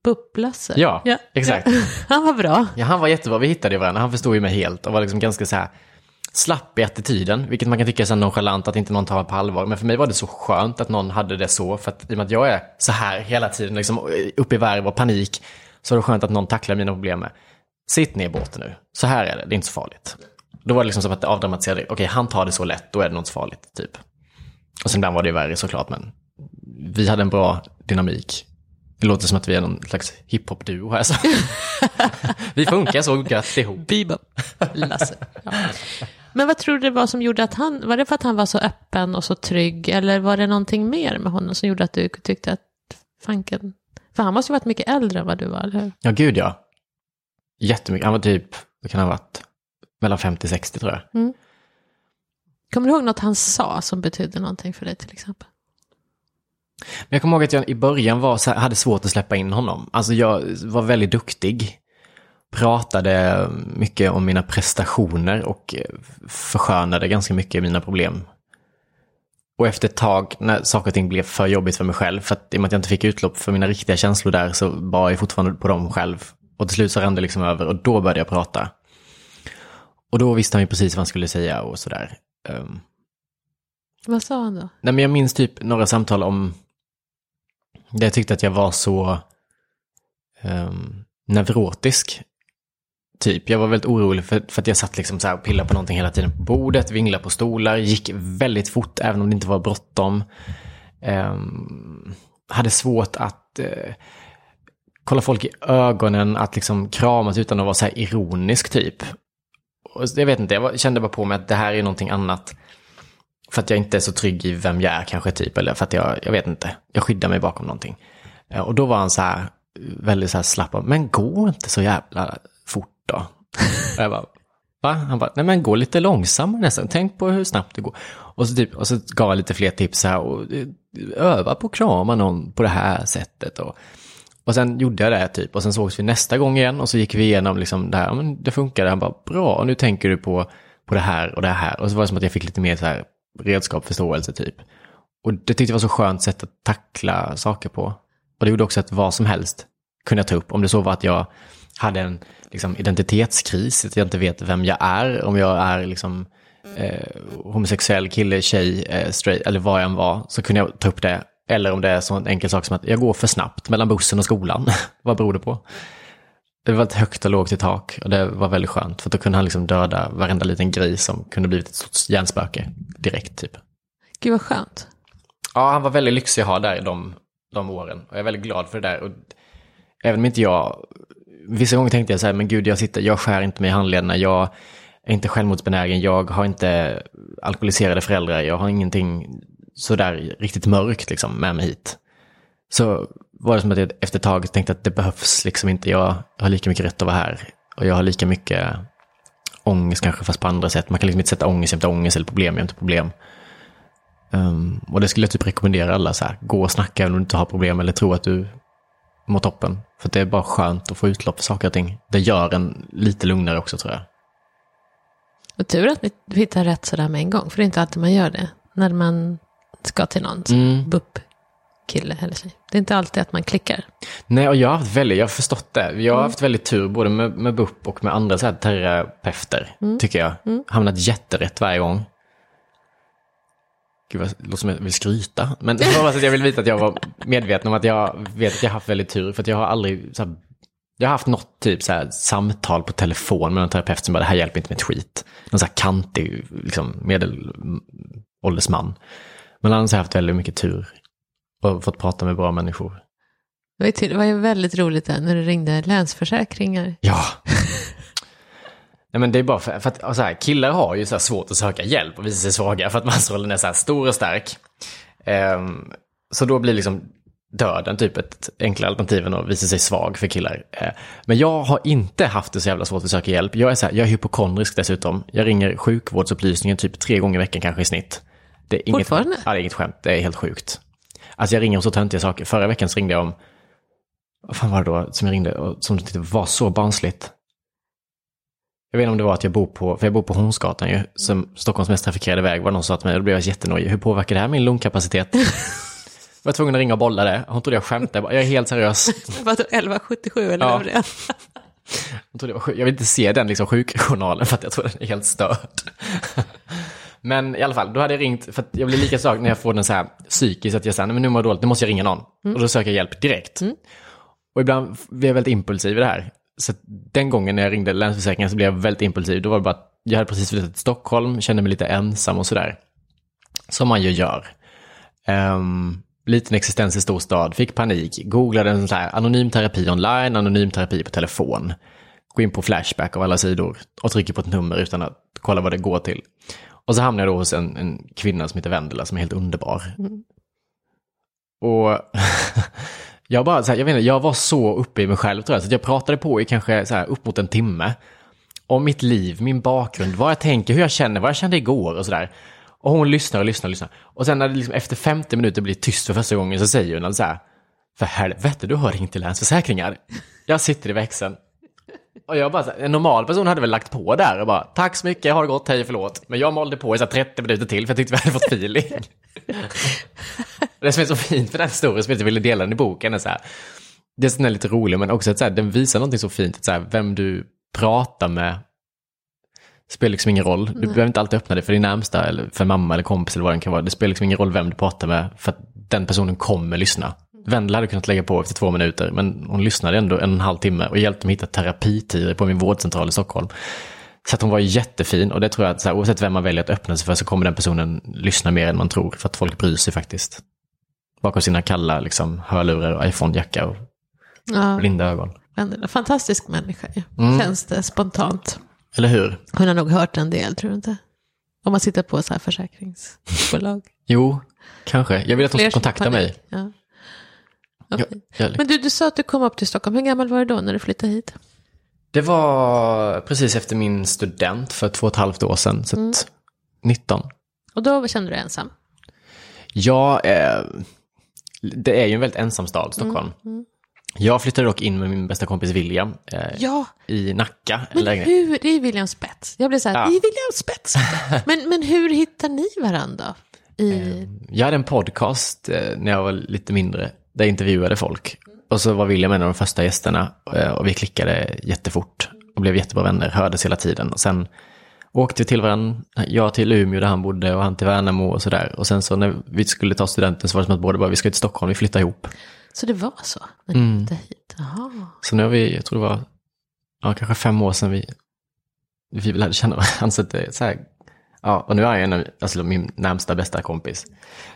BUP-Lasse? Ja, exakt. (laughs) Han var bra. Ja, han var jättebra, vi hittade varandra, han förstod ju mig helt och var liksom ganska så här slapp i attityden, vilket man kan tycka är så nonchalant att inte någon tar på allvar. Men för mig var det så skönt att någon hade det så, för att i och med att jag är så här hela tiden, liksom uppe i varv och panik, så är det skönt att någon tacklar mina problem med, sitt ner i båten nu, så här är det, det är inte så farligt. Då var det liksom som att det avdramatiserade, okej han tar det så lätt, då är det något farligt, typ. Och sen ibland var det ju värre såklart, men vi hade en bra dynamik. Det låter som att vi är någon slags hiphop-duo här. Så. (laughs) vi funkar så gött ihop. Bebop. Lasse. Ja. Men vad tror du det var som gjorde att han, var det för att han var så öppen och så trygg, eller var det någonting mer med honom som gjorde att du tyckte att fanken, för han måste ju varit mycket äldre än vad du var, eller hur? Ja, gud ja. Jättemycket. Han var typ, vad kan han ha varit? Mellan 50-60 tror jag. Kommer du ihåg något han sa som betydde någonting för dig till exempel? Men jag kommer ihåg att jag i början var så här, hade svårt att släppa in honom. Alltså jag var väldigt duktig. Pratade mycket om mina prestationer och eh, förskönade ganska mycket mina problem. Och efter ett tag när saker och ting blev för jobbigt för mig själv, för att i och med att jag inte fick utlopp för mina riktiga känslor där så var jag fortfarande på dem själv. Och till slut så rann det liksom över och då började jag prata. Och då visste han ju precis vad han skulle säga och sådär. Um, Vad sa han då? Nej, men jag minns typ några samtal om jag tyckte att jag var så um, neurotisk. Typ, jag var väldigt orolig för, för att jag satt liksom så här och pillade på någonting hela tiden på bordet, vinglade på stolar, gick väldigt fort även om det inte var bråttom. Um, hade svårt att uh, kolla folk i ögonen, att liksom kramas utan att vara så här ironisk typ. Och jag vet inte, jag var, kände bara på mig att det här är någonting annat. För att jag inte är så trygg i vem jag är kanske typ, eller för att jag, jag vet inte, jag skyddar mig bakom någonting. Eh, och då var han så här, väldigt så här slapp av, men gå inte så jävla fort då. (laughs) Och jag bara, va? Han bara, nej men gå lite långsammare nästan, tänk på hur snabbt det går. Och så, typ, och så gav jag lite fler tips här, och eh, öva på att krama någon på det här sättet. Och, och sen gjorde jag det typ, och sen sågs vi nästa gång igen, och så gick vi igenom liksom det här, ja, men det funkade, han bara, bra, och nu tänker du på, på det här och det här. Och så var det som att jag fick lite mer så här redskap, förståelse typ. Och det tyckte jag var så skönt sätt att tackla saker på. Och det gjorde också att vad som helst kunde jag ta upp. Om det så var att jag hade en liksom, identitetskris, att jag inte vet vem jag är, om jag är liksom, eh, homosexuell kille, tjej, eh, straight, eller vad jag än var, så kunde jag ta upp det. Eller om det är så en enkel sak som att jag går för snabbt mellan bussen och skolan. (laughs) vad beror det på? Det var ett högt och lågt i tak och det var väldigt skönt. För då kunde han liksom döda varenda liten gris som kunde blivit ett sorts hjärnspöke direkt typ. Gud vad skönt. Ja, han var väldigt lyxig att ha där de, de åren. Och jag är väldigt glad för det där. Och även om inte jag... Vissa gånger tänkte jag så här, men gud, jag, sitter, jag skär inte mig i handlederna. Jag är inte självmordsbenägen. Jag har inte alkoholiserade föräldrar. Jag har ingenting sådär riktigt mörkt liksom med mig hit. Så var det som att jag efter ett tag tänkte att det behövs liksom inte. Jag har lika mycket rätt att vara här. Och jag har lika mycket ångest kanske fast på andra sätt. Man kan liksom inte sätta ångest jämte ångest eller problem jämte problem. Um, och det skulle jag typ rekommendera alla så här. Gå och snacka även om du inte har problem eller tro att du mår toppen. För det är bara skönt att få utlopp för saker och ting. Det gör en lite lugnare också tror jag. Och tur att vi hittar rätt sådär med en gång. För det är inte alltid man gör det. När man ska till någon Mm. BUP kille eller tjej. Det är inte alltid att man klickar. Nej, och jag har haft väldigt, jag har förstått det. Jag har haft väldigt tur både med, med BUP och med andra så här terapeuter, tycker jag. Hamnat jätterätt varje gång. Gud, vad- det låter som jag vill skryta. Men det var att jag vill veta att jag var medveten om att jag vet att jag har haft väldigt tur. För att jag har aldrig, så här, jag har haft något typ så här, samtal på telefon med en terapeut som bara, det här hjälper inte med ett skit. Någon så här kantig, liksom, medelålders man. Men annars har jag haft väldigt mycket tur. Och fått prata med bra människor. Det var ju till- det var ju väldigt roligt där när du ringde Länsförsäkringar. Ja. Nej men det är bara för, för att så här, killar har ju så svårt att söka hjälp och visa sig svaga för att mansrollen är så här stor och stark. Ehm, så då blir liksom döden typ ett enklare alternativ än att visa sig svag för killar. Eh, men jag har inte haft det så jävla svårt att söka hjälp. Jag är, så här, jag är hypokondrisk dessutom. Jag ringer sjukvårdsupplysningen typ tre gånger i veckan kanske i snitt. Det är inget, Fortfarande? Ja, det är inget skämt. Det är helt sjukt. Alltså jag ringer om så töntiga saker. Förra veckan så ringde jag om, vad fan var det då som jag ringde och som tyckte var så barnsligt. Jag vet inte om det var att jag bor på, för jag bor på Hornsgatan ju, som Stockholms mest trafikerade väg, var någon som sa till mig, då blev jag jättenojig. Hur påverkar det här min lungkapacitet? jag (laughs) var tvungen att ringa och bolla det. Hon trodde jag skämtade, jag är helt seriös. (laughs) Vadå 1177 eller Ja. vad det? Hon trodde jag, var sjuk. jag vill inte se den liksom sjukjournalen för att jag tror den är helt störd. Men i alla fall, då hade jag ringt, för jag blir lika sak när jag får den så här psykiskt, att jag säger, men nu mår jag dåligt, nu måste jag ringa någon. Och då söker jag hjälp direkt. Och ibland blir jag väldigt impulsiv i det här. Så den gången när jag ringde Länsförsäkringen så blev jag väldigt impulsiv. Då var det bara att jag hade precis flyttat till Stockholm, kände mig lite ensam och sådär. Som man ju gör. Um, liten existens i stor stad, fick panik, googlade en sån här anonym terapi online, anonym terapi på telefon. Gå in på Flashback av alla sidor och trycker på ett nummer utan att kolla vad det går till. Och så hamnade jag då hos en, en kvinna som heter Vendela som är helt underbar. Och (laughs) jag bara, här, jag vet inte, jag var så uppe i mig själv tror jag, så jag pratade på i kanske så här, upp mot en timme. Om mitt liv, min bakgrund, vad jag tänker, hur jag känner, vad jag kände igår och sådär. Och hon lyssnar och lyssnar och lyssnar. Och sen när det liksom efter 50 minuter blir tyst för första gången så säger hon alltså så här, för helvete, du har ringt till Länsförsäkringar. Jag sitter i växeln. Och jag bara, här, en normal person hade väl lagt på där och bara, tack så mycket, har det gått, hej förlåt. Men jag malde på i så här 30 minuter till för jag tyckte vi hade fått feeling. (laughs) Det som är så fint för den historien som jag ville dela den i boken är så här, det som är lite rolig men också att så här, den visar någonting så fint, att så här, vem du pratar med spelar liksom ingen roll. Du behöver inte alltid öppna det för din närmsta eller för mamma eller kompis eller vad det kan vara. Det spelar liksom ingen roll vem du pratar med för att den personen kommer lyssna. Vendela hade kunnat lägga på efter två minuter men hon lyssnade ändå en och en halv timme och hjälpte mig hitta terapitider på min vårdcentral i Stockholm. Så att hon var jättefin och det tror jag att så här, oavsett vem man väljer att öppna sig för så kommer den personen lyssna mer än man tror för att folk bryr sig faktiskt. Bakom sina kalla liksom, hörlurar och iPhone-jacka och Ja, blinda ögon. Vendela, fantastisk människa. Mm. Känns det spontant. Eller hur? Hon har nog hört en del, tror du inte? Om man sitter på så här försäkringsbolag. (laughs) Jo, kanske. Jag vill att hon ska kontakta mig. Ja. Okej. jag- Men du, du sa att du kom upp till Stockholm. Hur gammal var du då när du flyttade hit? Det var precis efter min student för två och ett halvt år sedan, så att 19. Och då kände du dig ensam? Ja, eh, det är ju en väldigt ensam stad, Stockholm. Jag flyttade dock in med min bästa kompis William eh, Ja, i Nacka. en men lägenhet. hur, det är William Spets. Jag blev så här, Ja. det är William Spets. (laughs) men, men hur hittar ni varandra? I... Jag hade en podcast eh, när jag var lite mindre, där jag intervjuade folk. Och så var William en av de första gästerna eh, och vi klickade jättefort och blev jättebra vänner, hördes hela tiden. Och sen åkte vi till varandra, jag till Umeå där han bodde och han till Värnamo och sådär. Och sen så när vi skulle ta studenten så var det som att båda bara, vi ska till Stockholm, vi flyttar ihop. Så det var så? När ni Mm. hit? Så nu har vi, jag tror det var, ja kanske fem år sedan vi, vi lärde känna varandra. Så det är så här, ja, och nu är han ju en av, alltså min närmsta bästa kompis.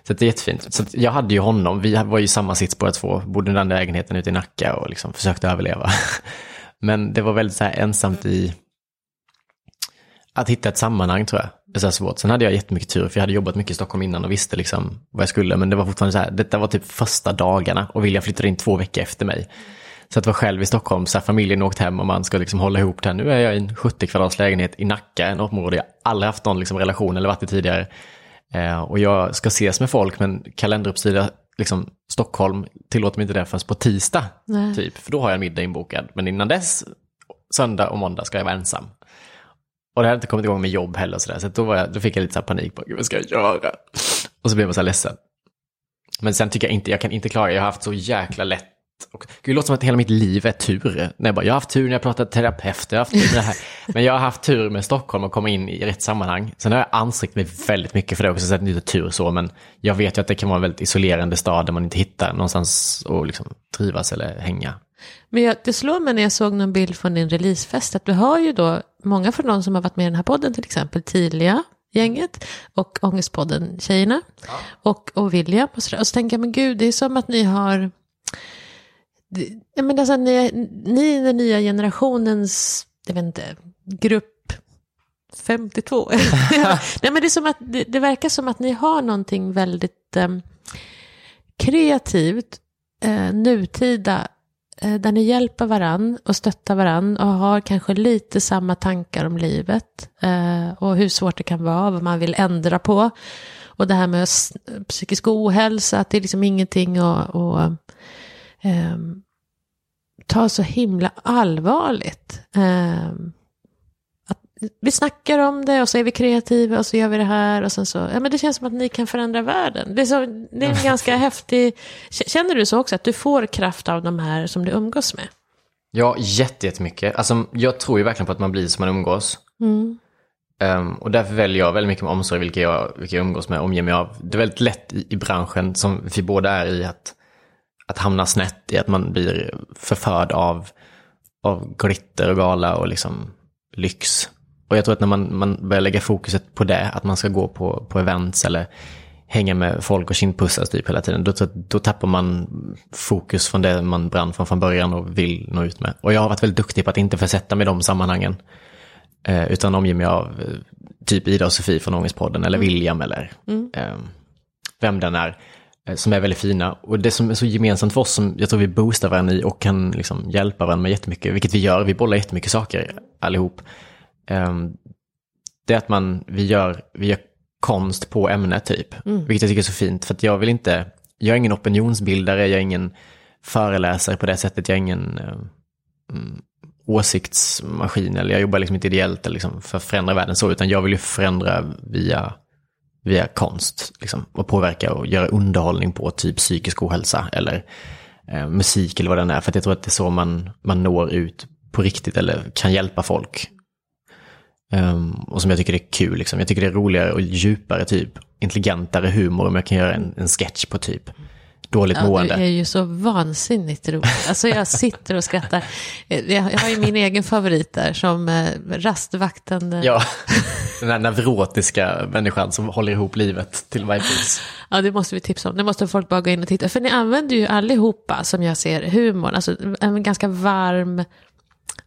Så det är jättefint. Så jag hade ju honom, vi var ju i samma sits båda två, bodde i den där lägenheten ute i Nacka och liksom försökte överleva. (laughs) Men det var väldigt så här ensamt i att hitta ett sammanhang tror jag. Det är så här svårt. Sen hade jag jättemycket tur för jag hade jobbat mycket i Stockholm innan och visste liksom vad jag skulle. Men det var fortfarande så här, detta var typ första dagarna och William flyttade in två veckor efter mig. Så att vara själv i Stockholm, så familjen åkt hem och man ska liksom hålla ihop det. Nu är jag i en 70 kvadrats lägenhet i Nacka, en område jag aldrig haft någon liksom, relation eller varit i tidigare. Eh, och jag ska ses med folk, men kalenderuppsida liksom, Stockholm tillåter mig inte det förrän på tisdag. Nej. Typ, för då har jag en middag inbokad. Men innan dess, söndag och måndag ska jag vara ensam. Och det hade inte kommit igång med jobb heller, så, där, så då, jag, då fick jag lite så panik på, vad ska jag göra? Och så blev jag så här ledsen. Men sen tycker jag inte, jag kan inte klara, jag har haft så jäkla lätt och, gud, det låter som att hela mitt liv är tur. När jag, bara, jag har haft tur när jag pratat terapeut, jag har haft tur med det här. (laughs) Men jag har haft tur med Stockholm och komma in i rätt sammanhang. Sen har jag ansträngt mig väldigt mycket för det också, så att det är inte tur så. Men jag vet ju att det kan vara en väldigt isolerande stad där man inte hittar någonstans att liksom trivas eller hänga. Men jag, det slår mig när jag såg någon bild från din releasefest att du har ju då många från de som har varit med i den här podden, till exempel Tilia, gänget och Ångestpodden Tjejerna och, och William och så, där. och så tänker jag, men gud, det är som att ni har ja, men alltså, ni, ni är den nya generationens, jag vet inte, grupp 52. (laughs) Nej, men det, är som att, det, det verkar som att ni har någonting väldigt eh, kreativt, eh, nutida, eh, där ni hjälper varann och stöttar varann och har kanske lite samma tankar om livet eh, och hur svårt det kan vara, vad man vill ändra på. Och det här med psykisk ohälsa, att det är liksom ingenting att, ehm, ta så himla allvarligt. Ehm, att vi snackar om det och så är vi kreativa och så gör vi det här och sen så, ja men det känns som att ni kan förändra världen. Det är, så, det är en (laughs) ganska häftig, känner du så också att du får kraft av de här som du umgås med? Ja, jätte- jättemycket. Alltså, jag tror ju verkligen på att man blir som man umgås. Ehm, och därför väljer jag väldigt mycket med omsorg vilka jag, vilka jag umgås med och omger mig av. Det är väldigt lätt i, i branschen, som vi båda är i, att, att hamna snett i att man blir förförd av, av glitter och gala och liksom lyx. Och jag tror att när man, man börjar lägga fokuset på det, att man ska gå på, på events eller hänga med folk och kindpussas typ hela tiden, då, då tappar man fokus från det man brann från från början och vill nå ut med. Och jag har varit väldigt duktig på att inte försätta mig i de sammanhangen. Eh, utan omger mig av eh, typ Ida och Sofie från Ångestpodden eller William eller eh, vem den är. Eh, Som är väldigt fina. Och det som är så gemensamt för oss som jag tror vi boostar varandra i och kan liksom hjälpa varandra med jättemycket, vilket vi gör, vi bollar jättemycket saker allihop. Eh, det är att man, vi gör, vi gör konst på ämnet typ. Vilket jag tycker är så fint, för att jag vill inte, jag är ingen opinionsbildare, jag är ingen föreläsare på det sättet, jag är ingen eh, mm, åsiktsmaskin, eller jag jobbar liksom inte ideellt eller liksom för att förändra världen så, utan jag vill ju förändra via, via konst, liksom, och påverka och göra underhållning på typ psykisk ohälsa eller eh, musik eller vad den är, för att jag tror att det är så man, man når ut på riktigt eller kan hjälpa folk. Um, och som jag tycker det är kul. Liksom. Jag tycker det är roligare och djupare, typ intelligentare humor om jag kan göra en, en sketch på typ dåligt Ja, du mående. är ju så vansinnigt rolig. Alltså jag sitter och skrattar. Jag, har ju min egen favorit där som eh, rastvakten. eh, Ja, den här neurotiska människan som håller ihop livet till varje pris. Ja, det måste vi tipsa om. Det måste folk bara gå in och titta. För ni använder ju allihopa, som jag ser, humor. Alltså en ganska varm,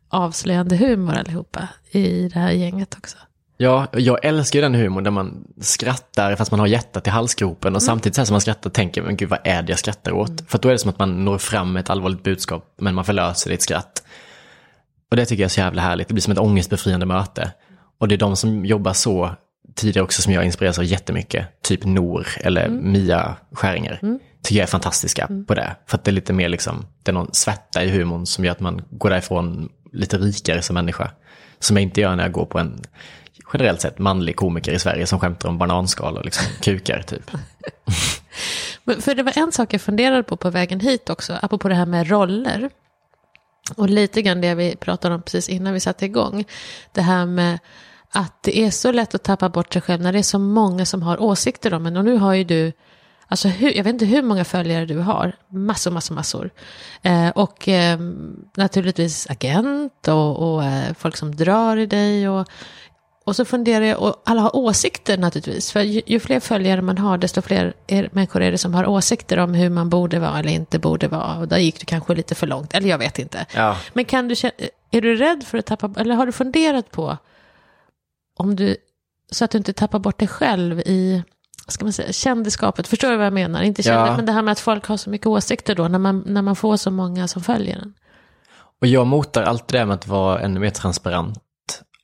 avslöjande humor allihopa i det här gänget också. Ja, jag älskar ju den humorn där man skrattar fast man har hjärtat i halsgropen och samtidigt så som man skrattar tänker men gud vad är det jag skrattar åt? För att då är det som att man når fram med ett allvarligt budskap men man förlöser det i ett skratt. Och det tycker jag är så jävla härligt, det blir som ett ångestbefriande möte. Och det är de som jobbar så tidigare också som jag inspireras av jättemycket, typ Nor eller Mia Skäringer. Tycker jag är fantastiska på det. För att det är lite mer liksom, det är någon svärta i humorn som gör att man går därifrån lite rikare som människa. Som jag inte gör när jag går på en generellt sett manlig komiker i Sverige som skämtar om bananskal och liksom kukar typ. (laughs) Men för det var en sak jag funderade på på vägen hit också, apropå det här med roller. Och lite grann det vi pratade om precis innan vi satte igång. Det här med att det är så lätt att tappa bort sig själv när det är så många som har åsikter om en. Och nu har ju du, alltså hur, jag vet inte hur många följare du har, massor, massor, massor. Eh, och eh, naturligtvis agent och, och eh, folk som drar i dig. Och, och så funderar jag, och alla har åsikter naturligtvis. För ju, ju fler följare man har, desto fler är, människor är det som har åsikter om hur man borde vara eller inte borde vara. Och där gick du kanske lite för långt, eller jag vet inte. Ja. Men kan du, är du rädd för att tappa, eller har du funderat på om du, så att du inte tappar bort dig själv i, ska man säga, kändisskapet? Förstår du vad jag menar? Inte kändis, Ja. men det här med att folk har så mycket åsikter då, när man, när man får så många som följer en. Och jag motar alltid det med att vara ännu mer transparent.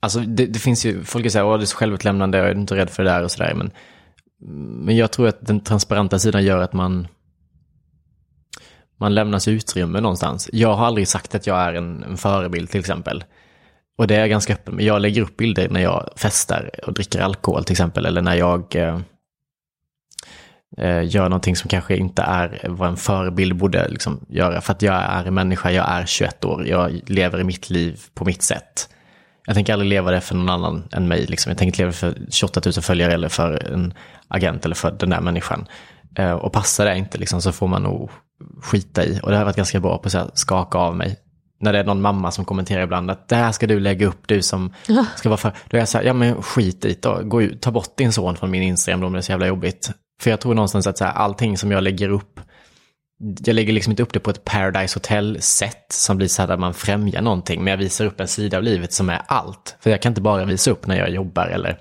Alltså det, det finns ju, folk säger att det är så självutlämnande, jag är inte rädd för det där och sådär. Men, men jag tror att den transparenta sidan gör att man, man lämnas utrymme någonstans. Jag har aldrig sagt att jag är en, en förebild till exempel. Och det är jag ganska öppen med. Jag lägger upp bilder när jag festar och dricker alkohol till exempel. Eller när jag eh, eh gör någonting som kanske inte är vad en förebild borde liksom göra. För att jag är en människa, jag är 21 år, jag lever i mitt liv på mitt sätt. Jag tänker aldrig leva det för någon annan än mig. Liksom. Jag tänker inte leva för 28 000 följare eller för en agent eller för den där människan. Eh, och passar det inte liksom, så får man nog skita i. Och det har varit ganska bra på att skaka av mig när det är någon mamma som kommenterar ibland att det här ska du lägga upp, du som ska vara för... Då är jag så här, ja men skit i då, gå ut, ta bort din son från min Instagram om det är så jävla jobbigt. För jag tror någonstans att så här, allting som jag lägger upp, jag lägger liksom inte upp det på ett Paradise Hotel-sätt som blir så här där man främjar någonting, men jag visar upp en sida av livet som är allt. För jag kan inte bara visa upp när jag jobbar eller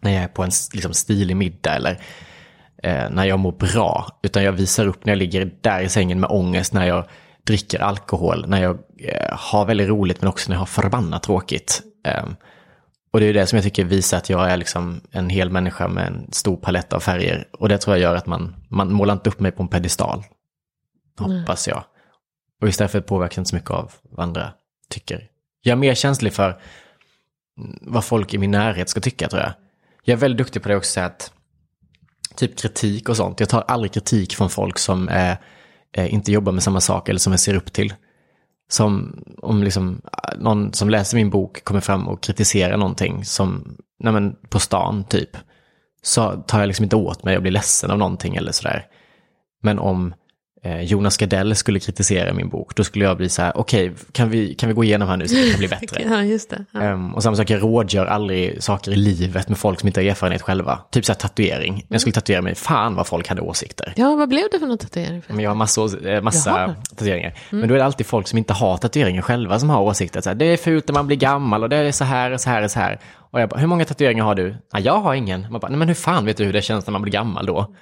när jag är på en liksom, stilig middag eller eh, när jag mår bra, utan jag visar upp när jag ligger där i sängen med ångest, när jag dricker alkohol, när jag eh, har väldigt roligt men också när jag har förbannat tråkigt. Eh, och det är det som jag tycker visar att jag är liksom en hel människa med en stor palett av färger. Och det tror jag gör att man, man målar inte upp mig på en pedestal. Hoppas jag. Och istället för att påverka inte så mycket av vad andra tycker. Jag är mer känslig för vad folk i min närhet ska tycka tror jag. Jag är väldigt duktig på det också, att typ kritik och sånt. Jag tar aldrig kritik från folk som är eh, inte jobbar med samma sak eller som jag ser upp till. Som om liksom, eh, någon som läser min bok kommer fram och kritiserar någonting som, nej men på stan typ. Så tar jag liksom inte åt mig och blir ledsen av någonting eller sådär. Men om Jonas Gardell skulle kritisera min bok, då skulle jag bli så här, okej, okay, kan, vi, kan vi gå igenom här nu så det kan bli (laughs) bättre? ja, just det. Ja. Um, och samma sak, jag rådgör aldrig saker i livet med folk som inte har erfarenhet själva. Typ så här tatuering. Mm. Jag skulle tatuera mig, fan vad folk hade åsikter. Ja, vad blev det för någon tatuering? Men jag har massa, eh, tatueringar. Mm. Men då är det alltid folk som inte har tatueringar själva som har åsikter. Så här, det är fult när man blir gammal och det är så här och så här och så här. Och jag bara, hur många tatueringar har du? Ja, jag har ingen. Man bara, nej men hur fan vet du hur det känns när man blir gammal då?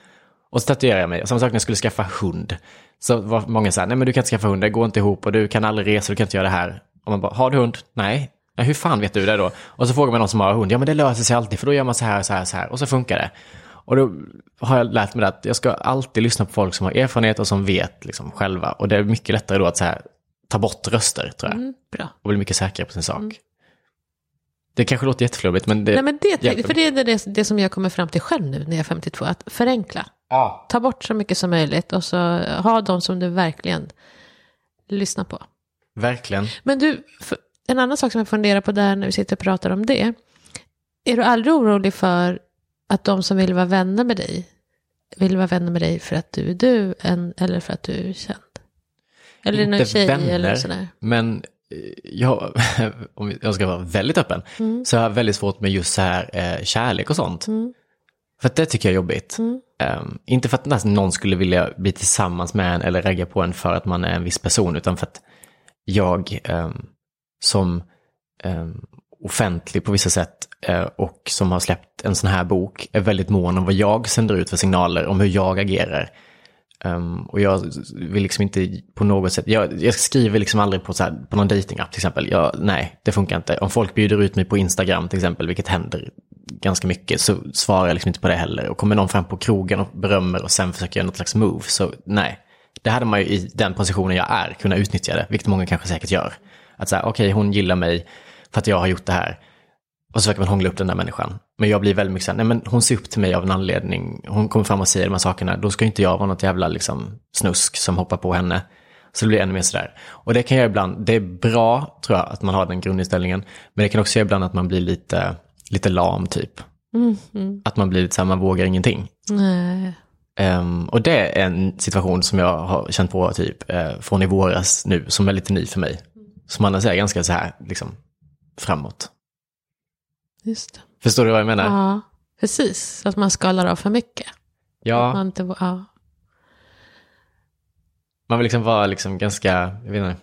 Och så tatuerade jag mig. Samma sak när jag skulle skaffa hund. Så var många så här, nej men du kan inte skaffa hund, det går inte ihop och du kan aldrig resa, du kan inte göra det här. Och man bara, har du hund? Nej. Ja, hur fan vet du det då? Och så frågar man någon som har hund, ja men det löser sig alltid för då gör man så här, så här, så här och så funkar det. Och då har jag lärt mig att jag ska alltid lyssna på folk som har erfarenhet och som vet liksom själva. Och det är mycket lättare då att så här, ta bort röster tror jag. Mm, bra. Och bli mycket säkrare på sin sak. Mm. Det kanske låter jätteflummigt men det Nej, men det, För det är det, det som jag kommer fram till själv nu när jag är 52, att förenkla. Ja. Ta bort så mycket som möjligt och så ha de som du verkligen lyssnar på. Verkligen. Men du, en annan sak som jag funderar på där när vi sitter och pratar om det. Är du aldrig orolig för att de som vill vara vänner med dig vill vara vänner med dig för att du är du en, eller för att du är känd? Eller Inte någon tjej vänner, eller sådär. men eh, jag, (laughs) om jag ska vara väldigt öppen, mm. så har jag väldigt svårt med just så här eh, kärlek och sånt. Mm. För att det tycker jag är jobbigt. Mm. Um, inte för att någon skulle vilja bli tillsammans med en eller ragga på en för att man är en viss person, utan för att jag um, som um, offentlig på vissa sätt uh, och som har släppt en sån här bok är väldigt mån om vad jag sänder ut för signaler om hur jag agerar. och jag vill liksom inte på något sätt, jag, jag skriver liksom aldrig på, så här, på någon datingapp till exempel. Jag, nej, det funkar inte. Om folk bjuder ut mig på Instagram till exempel, vilket händer ganska mycket så svarar jag liksom inte på det heller. Och kommer någon fram på krogen och berömmer och sen försöker göra något slags move, så nej. Det hade man ju i den positionen jag är kunnat utnyttja det, vilket många kanske säkert gör. Att säga, okej, okay, hon gillar mig för att jag har gjort det här. Och så försöker man hångla upp den där människan. Men jag blir väldigt mycket så här, nej men hon ser upp till mig av en anledning. Hon kommer fram och säger de här sakerna, då ska inte jag vara något jävla liksom snusk som hoppar på henne. Så det blir ännu mer sådär. Och det kan jag ibland, det är bra tror jag att man har den grundinställningen. Men det kan också göra ibland att man blir lite lite lam typ. Mm, mm. Att man blir lite så här, man vågar ingenting. Nej. Um, och det är en situation som jag har känt på typ uh, från i våras nu, som är lite ny för mig. Som man är ganska så här, liksom framåt. Just det. Förstår du vad jag menar? Ja, precis. Att man skalar av för mycket. Ja. man, inte, ja. man vill liksom vara liksom ganska, jag vet inte,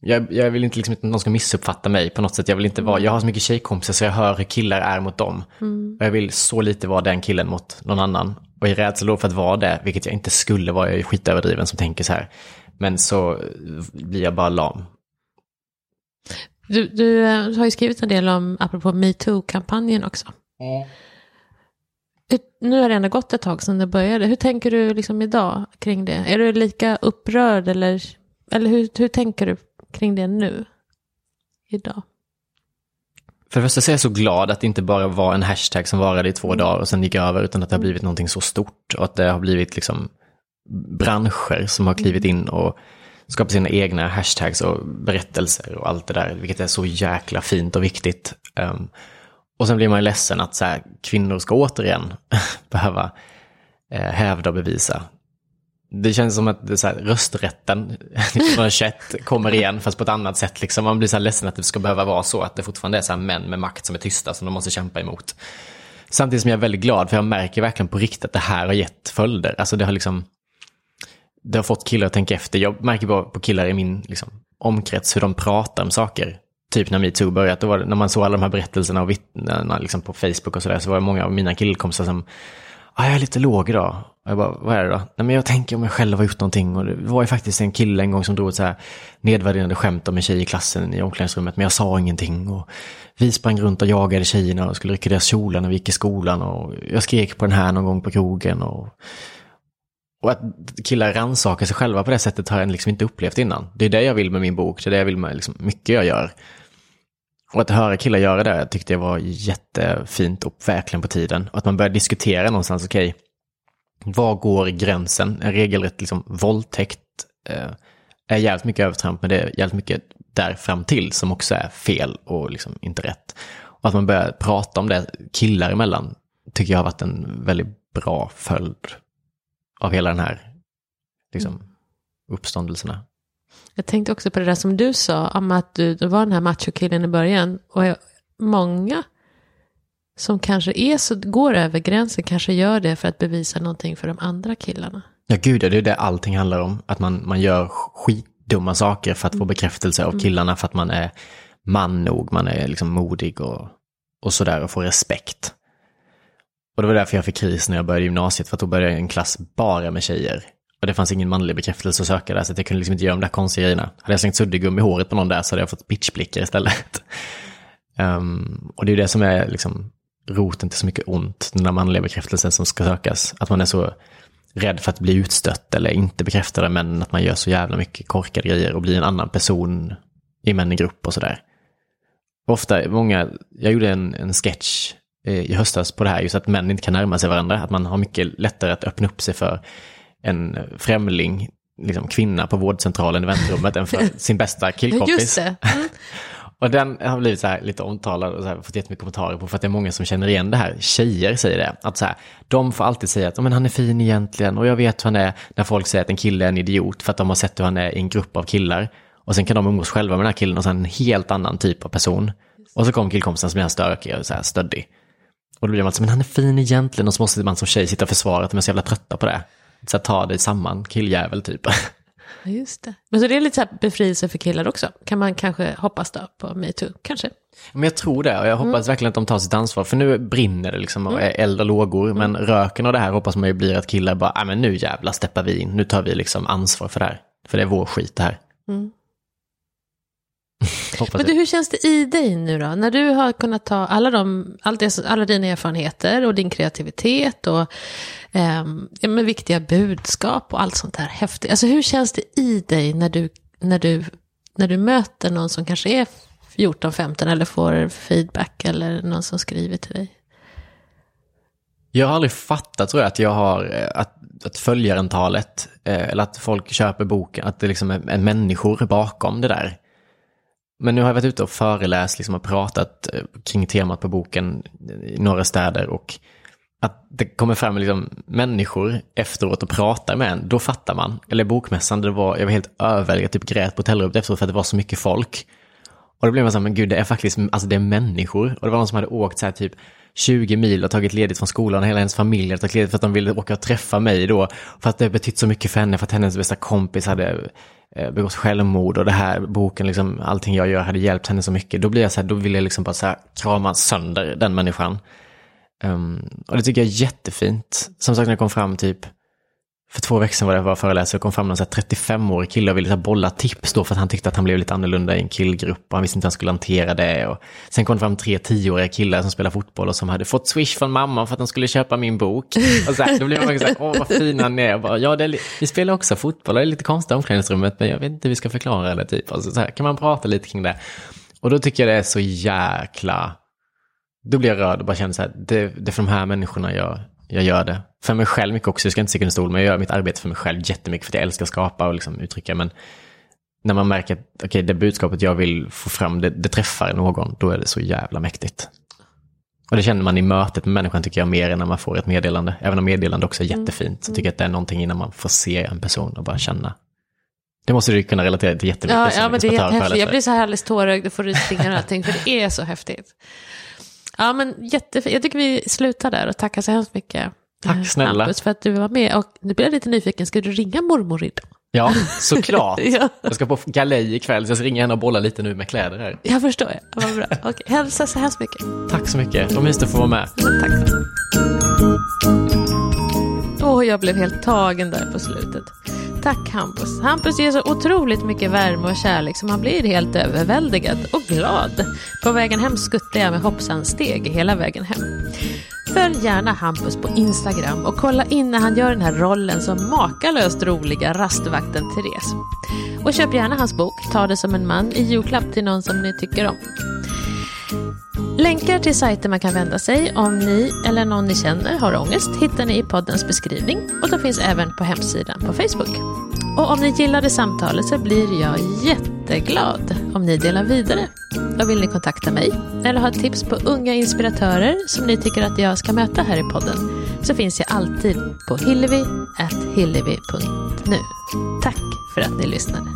jag, jag, vill inte liksom att någon ska missuppfatta mig på något sätt. Jag vill inte vara, jag har så mycket tjejkompisar så jag hör hur killar är mot dem. Mm. Och jag vill så lite vara den killen mot någon annan. Och i rädsla då för att vara det, vilket jag inte skulle vara, jag är skitöverdriven som tänker så här. Men så blir jag bara lam. Du, du eh, har ju skrivit en del om, apropå metoo-kampanjen också. Hur- Nu har det ändå gått ett tag sedan det började. Hur tänker du liksom idag kring det? Är du lika upprörd eller, eller hur, hur tänker du kring det nu? Idag? För det första så är jag så glad att det inte bara var en hashtag som varade i två dagar och sen gick över, utan att det har blivit någonting så stort och att det har blivit liksom branscher som har klivit in och skapat sina egna hashtags och berättelser och allt det där, vilket är så jäkla fint och viktigt. Um, och sen blir man ju ledsen att så här, kvinnor ska återigen (laughs) behöva eh, hävda och bevisa. Det känns som att det så här, rösträtten (laughs) 1921 kommer igen, fast på ett annat sätt. Liksom. Man blir så här ledsen att det ska behöva vara så, att det fortfarande är så här män med makt som är tysta som de måste kämpa emot. Samtidigt som jag är väldigt glad, för jag märker verkligen på riktigt att det här har gett följder. Alltså det har liksom, det har fått killar att tänka efter. Jag märker bara på killar i min liksom, omkrets hur de pratar om saker. Typ när metoo började, då var det, när man såg alla de här berättelserna och vittnena liksom på Facebook och sådär, så var det många av mina killkompisar som, ah, jag är lite låg idag. Jag bara, vad är det då? Nej, men jag tänker om jag själv har gjort någonting. Och det var ju faktiskt en kille en gång som drog ett så här nedvärderande skämt om en tjej i klassen i omklädningsrummet, men jag sa ingenting. Och vi sprang runt och jagade tjejerna och skulle rycka deras kjolar när vi gick i skolan. Och jag skrek på den här någon gång på krogen. Och och att killar rannsakar sig själva på det sättet har jag liksom inte upplevt innan. Det är det jag vill med min bok, det är det jag vill med liksom mycket jag gör. Och att höra killar göra det tyckte jag var jättefint och verkligen på tiden. Och att man börjar diskutera någonstans, okej, var går gränsen? En regelrätt liksom, våldtäkt eh, är jävligt mycket övertramp, men det är jävligt mycket där fram till som också är fel och liksom inte rätt. Och att man börjar prata om det killar emellan tycker jag har varit en väldigt bra följd av hela den här liksom, uppståndelserna. Jag tänkte också på det där som du sa, om att du, du var den här machokillen i början. Och jag, många som kanske är så, går över gränsen kanske gör det för att bevisa någonting för de andra killarna. Ja, gud, det är det allting handlar om. Att man, man gör skitdumma saker för att få bekräftelse av killarna för att man är man nog, man är liksom modig och, och sådär och får respekt. Och det var därför jag fick kris när jag började gymnasiet, för att då började jag en klass bara med tjejer. Och det fanns ingen manlig bekräftelse att söka där, så jag kunde liksom inte göra de där konstiga grejerna. Hade jag slängt suddgum i håret på någon där så hade jag fått bitchblickar istället. um, (laughs) och det är ju det som är liksom roten till så mycket ont, den där manliga bekräftelsen som ska sökas. Att man är så rädd för att bli utstött eller inte bekräftade, men att man gör så jävla mycket korkade grejer och blir en annan person i män i grupp och sådär. Ofta, många, jag gjorde en, en sketch eh, i höstas på det här, just att män inte kan närma sig varandra, att man har mycket lättare att öppna upp sig för en främling, liksom kvinna på vårdcentralen i väntrummet än för (laughs) sin bästa killkompis. Just det. Mm. Och den har blivit så här lite omtalad och så här, fått jättemycket kommentarer på för att det är många som känner igen det här. Tjejer säger det. Att så här, de får alltid säga att men han är fin egentligen och jag vet hur han är när folk säger att en kille är en idiot för att de har sett hur han är i en grupp av killar. Och sen kan de umgås själva med den här killen och sen en helt annan typ av person. Och så kommer killkompisen som är stökig och så här stöddig. Och då blir man så men han är fin egentligen och så måste man som tjej sitta och försvara att de är så jävla trötta på det. Så här, ta dig samman, killjävel typ. (laughs) Ja, Just det. Men så det är lite så här befrielse för killar också. Kan man kanske hoppas då på metoo, kanske. Men jag tror det och jag hoppas verkligen att de tar sitt ansvar. För nu brinner det liksom och är eld och lågor. Men röken och det här hoppas man ju blir att killar bara, nej men nu jävla steppar vi in. Nu tar vi liksom ansvar för det här. För det är vår skit det här. hoppas (laughs) Men du, hur känns det i dig nu då? När du har kunnat ta alla, de, allt det, alla dina erfarenheter och din kreativitet och ehm, ja, men viktiga budskap och allt sånt där häftigt. Alltså hur känns det i dig när du, när du, när du möter någon som kanske är 14-15 eller får feedback eller någon som skriver till dig? Jag har aldrig fattat tror jag att jag har, eh, att, att följarantalet, eh, eller att folk köper boken, att det liksom är, är människor bakom det där. Men nu har jag varit ute och föreläst liksom, och pratat eh, kring temat på boken i några städer och att det kommer fram liksom, människor efteråt och pratar med en, då fattar man. Eller bokmässan, det var, jag var helt överväldigad, jag typ grät på hotellrummet efteråt för att det var så mycket folk. Och då blev man så här, men gud, det är faktiskt, alltså det är människor. Och det var någon som hade åkt så här typ 20 mil och tagit ledigt från skolan, och hela hennes familj hade tagit ledigt för att de ville åka och träffa mig då. För att det betytt så mycket för henne, för att hennes bästa kompis hade eh, begått självmord och det här boken, liksom, allting jag gör hade hjälpt henne så mycket. Då blir jag så här, då vill jag liksom bara så här krama sönder den människan. Um, och det tycker jag är jättefint. Som sagt när jag kom fram typ för två veckor sedan var det var föreläsare och kom fram någon 35-årig kille och ville så bolla tips då för att han tyckte att han blev lite annorlunda i en killgrupp och han visste inte hur han skulle hantera det. Och sen kom det fram tre tioåriga killar som spelar fotboll och som hade fått swish från mamman för att de skulle köpa min bok. Och så här, då blev man så här, åh vad fina ni är. Bara, ja, det är, vi spelar också fotboll, det är lite konstigt i omklädningsrummet men jag vet inte hur vi ska förklara det. Typ. Alltså, så här, kan man prata lite kring det? Och då tycker jag det är så jäkla... Då blir jag rörd och bara känner så här, det, det är för de här människorna jag, jag gör det. För mig själv mycket också, jag ska inte sticka under stol, men jag gör mitt arbete för mig själv jättemycket för att jag älskar att skapa och liksom uttrycka. Men när man märker att okay, det budskapet jag vill få fram, det, det träffar någon, då är det så jävla mäktigt. Och det känner man i mötet med människan tycker jag mer än när man får ett meddelande. Även om meddelande också är jättefint, så tycker jag att det är någonting innan man får se en person och bara känna. Det måste du kunna relatera till jättemycket. Ja, ja men det är jättehäftigt. Jag blir så här alldeles tårögd och får rysningar och allting, för det är så häftigt. Ja, men jättefint. Jag tycker vi slutar där och tackar så hemskt mycket. Tack eh, snälla. Hampus, för att du var med. Och nu blir jag lite nyfiken, ska du ringa mormor idag? Ja, (laughs) såklart. Ja. Jag ska på galej ikväll, så jag ska ringa henne och bolla lite nu med kläder här. Jag förstår, ja. vad bra. Okej, hälsa så hemskt mycket. Tack så mycket, vad mysigt att få vara med. Tack. Åh, jag blev helt tagen där på slutet. Tack Hampus. Hampus ger så otroligt mycket värme och kärlek så man blir helt överväldigad och glad. På vägen hem skuttar jag med hoppsan steg hela vägen hem. Följ gärna Hampus på Instagram och kolla in när han gör den här rollen som makalöst roliga rastvakten Therese. Och köp gärna hans bok Ta det som en man i julklapp till någon som ni tycker om. Länkar till sajter man kan vända sig om ni eller någon ni känner har ångest hittar ni i poddens beskrivning och de finns även på hemsidan på Facebook. Och om ni gillade samtalet så blir jag jätteglad om ni delar vidare. Och vill ni kontakta mig eller ha ett tips på unga inspiratörer som ni tycker att jag ska möta här i podden så finns jag alltid på hillevi.hillevi.nu. Tack för att ni lyssnade.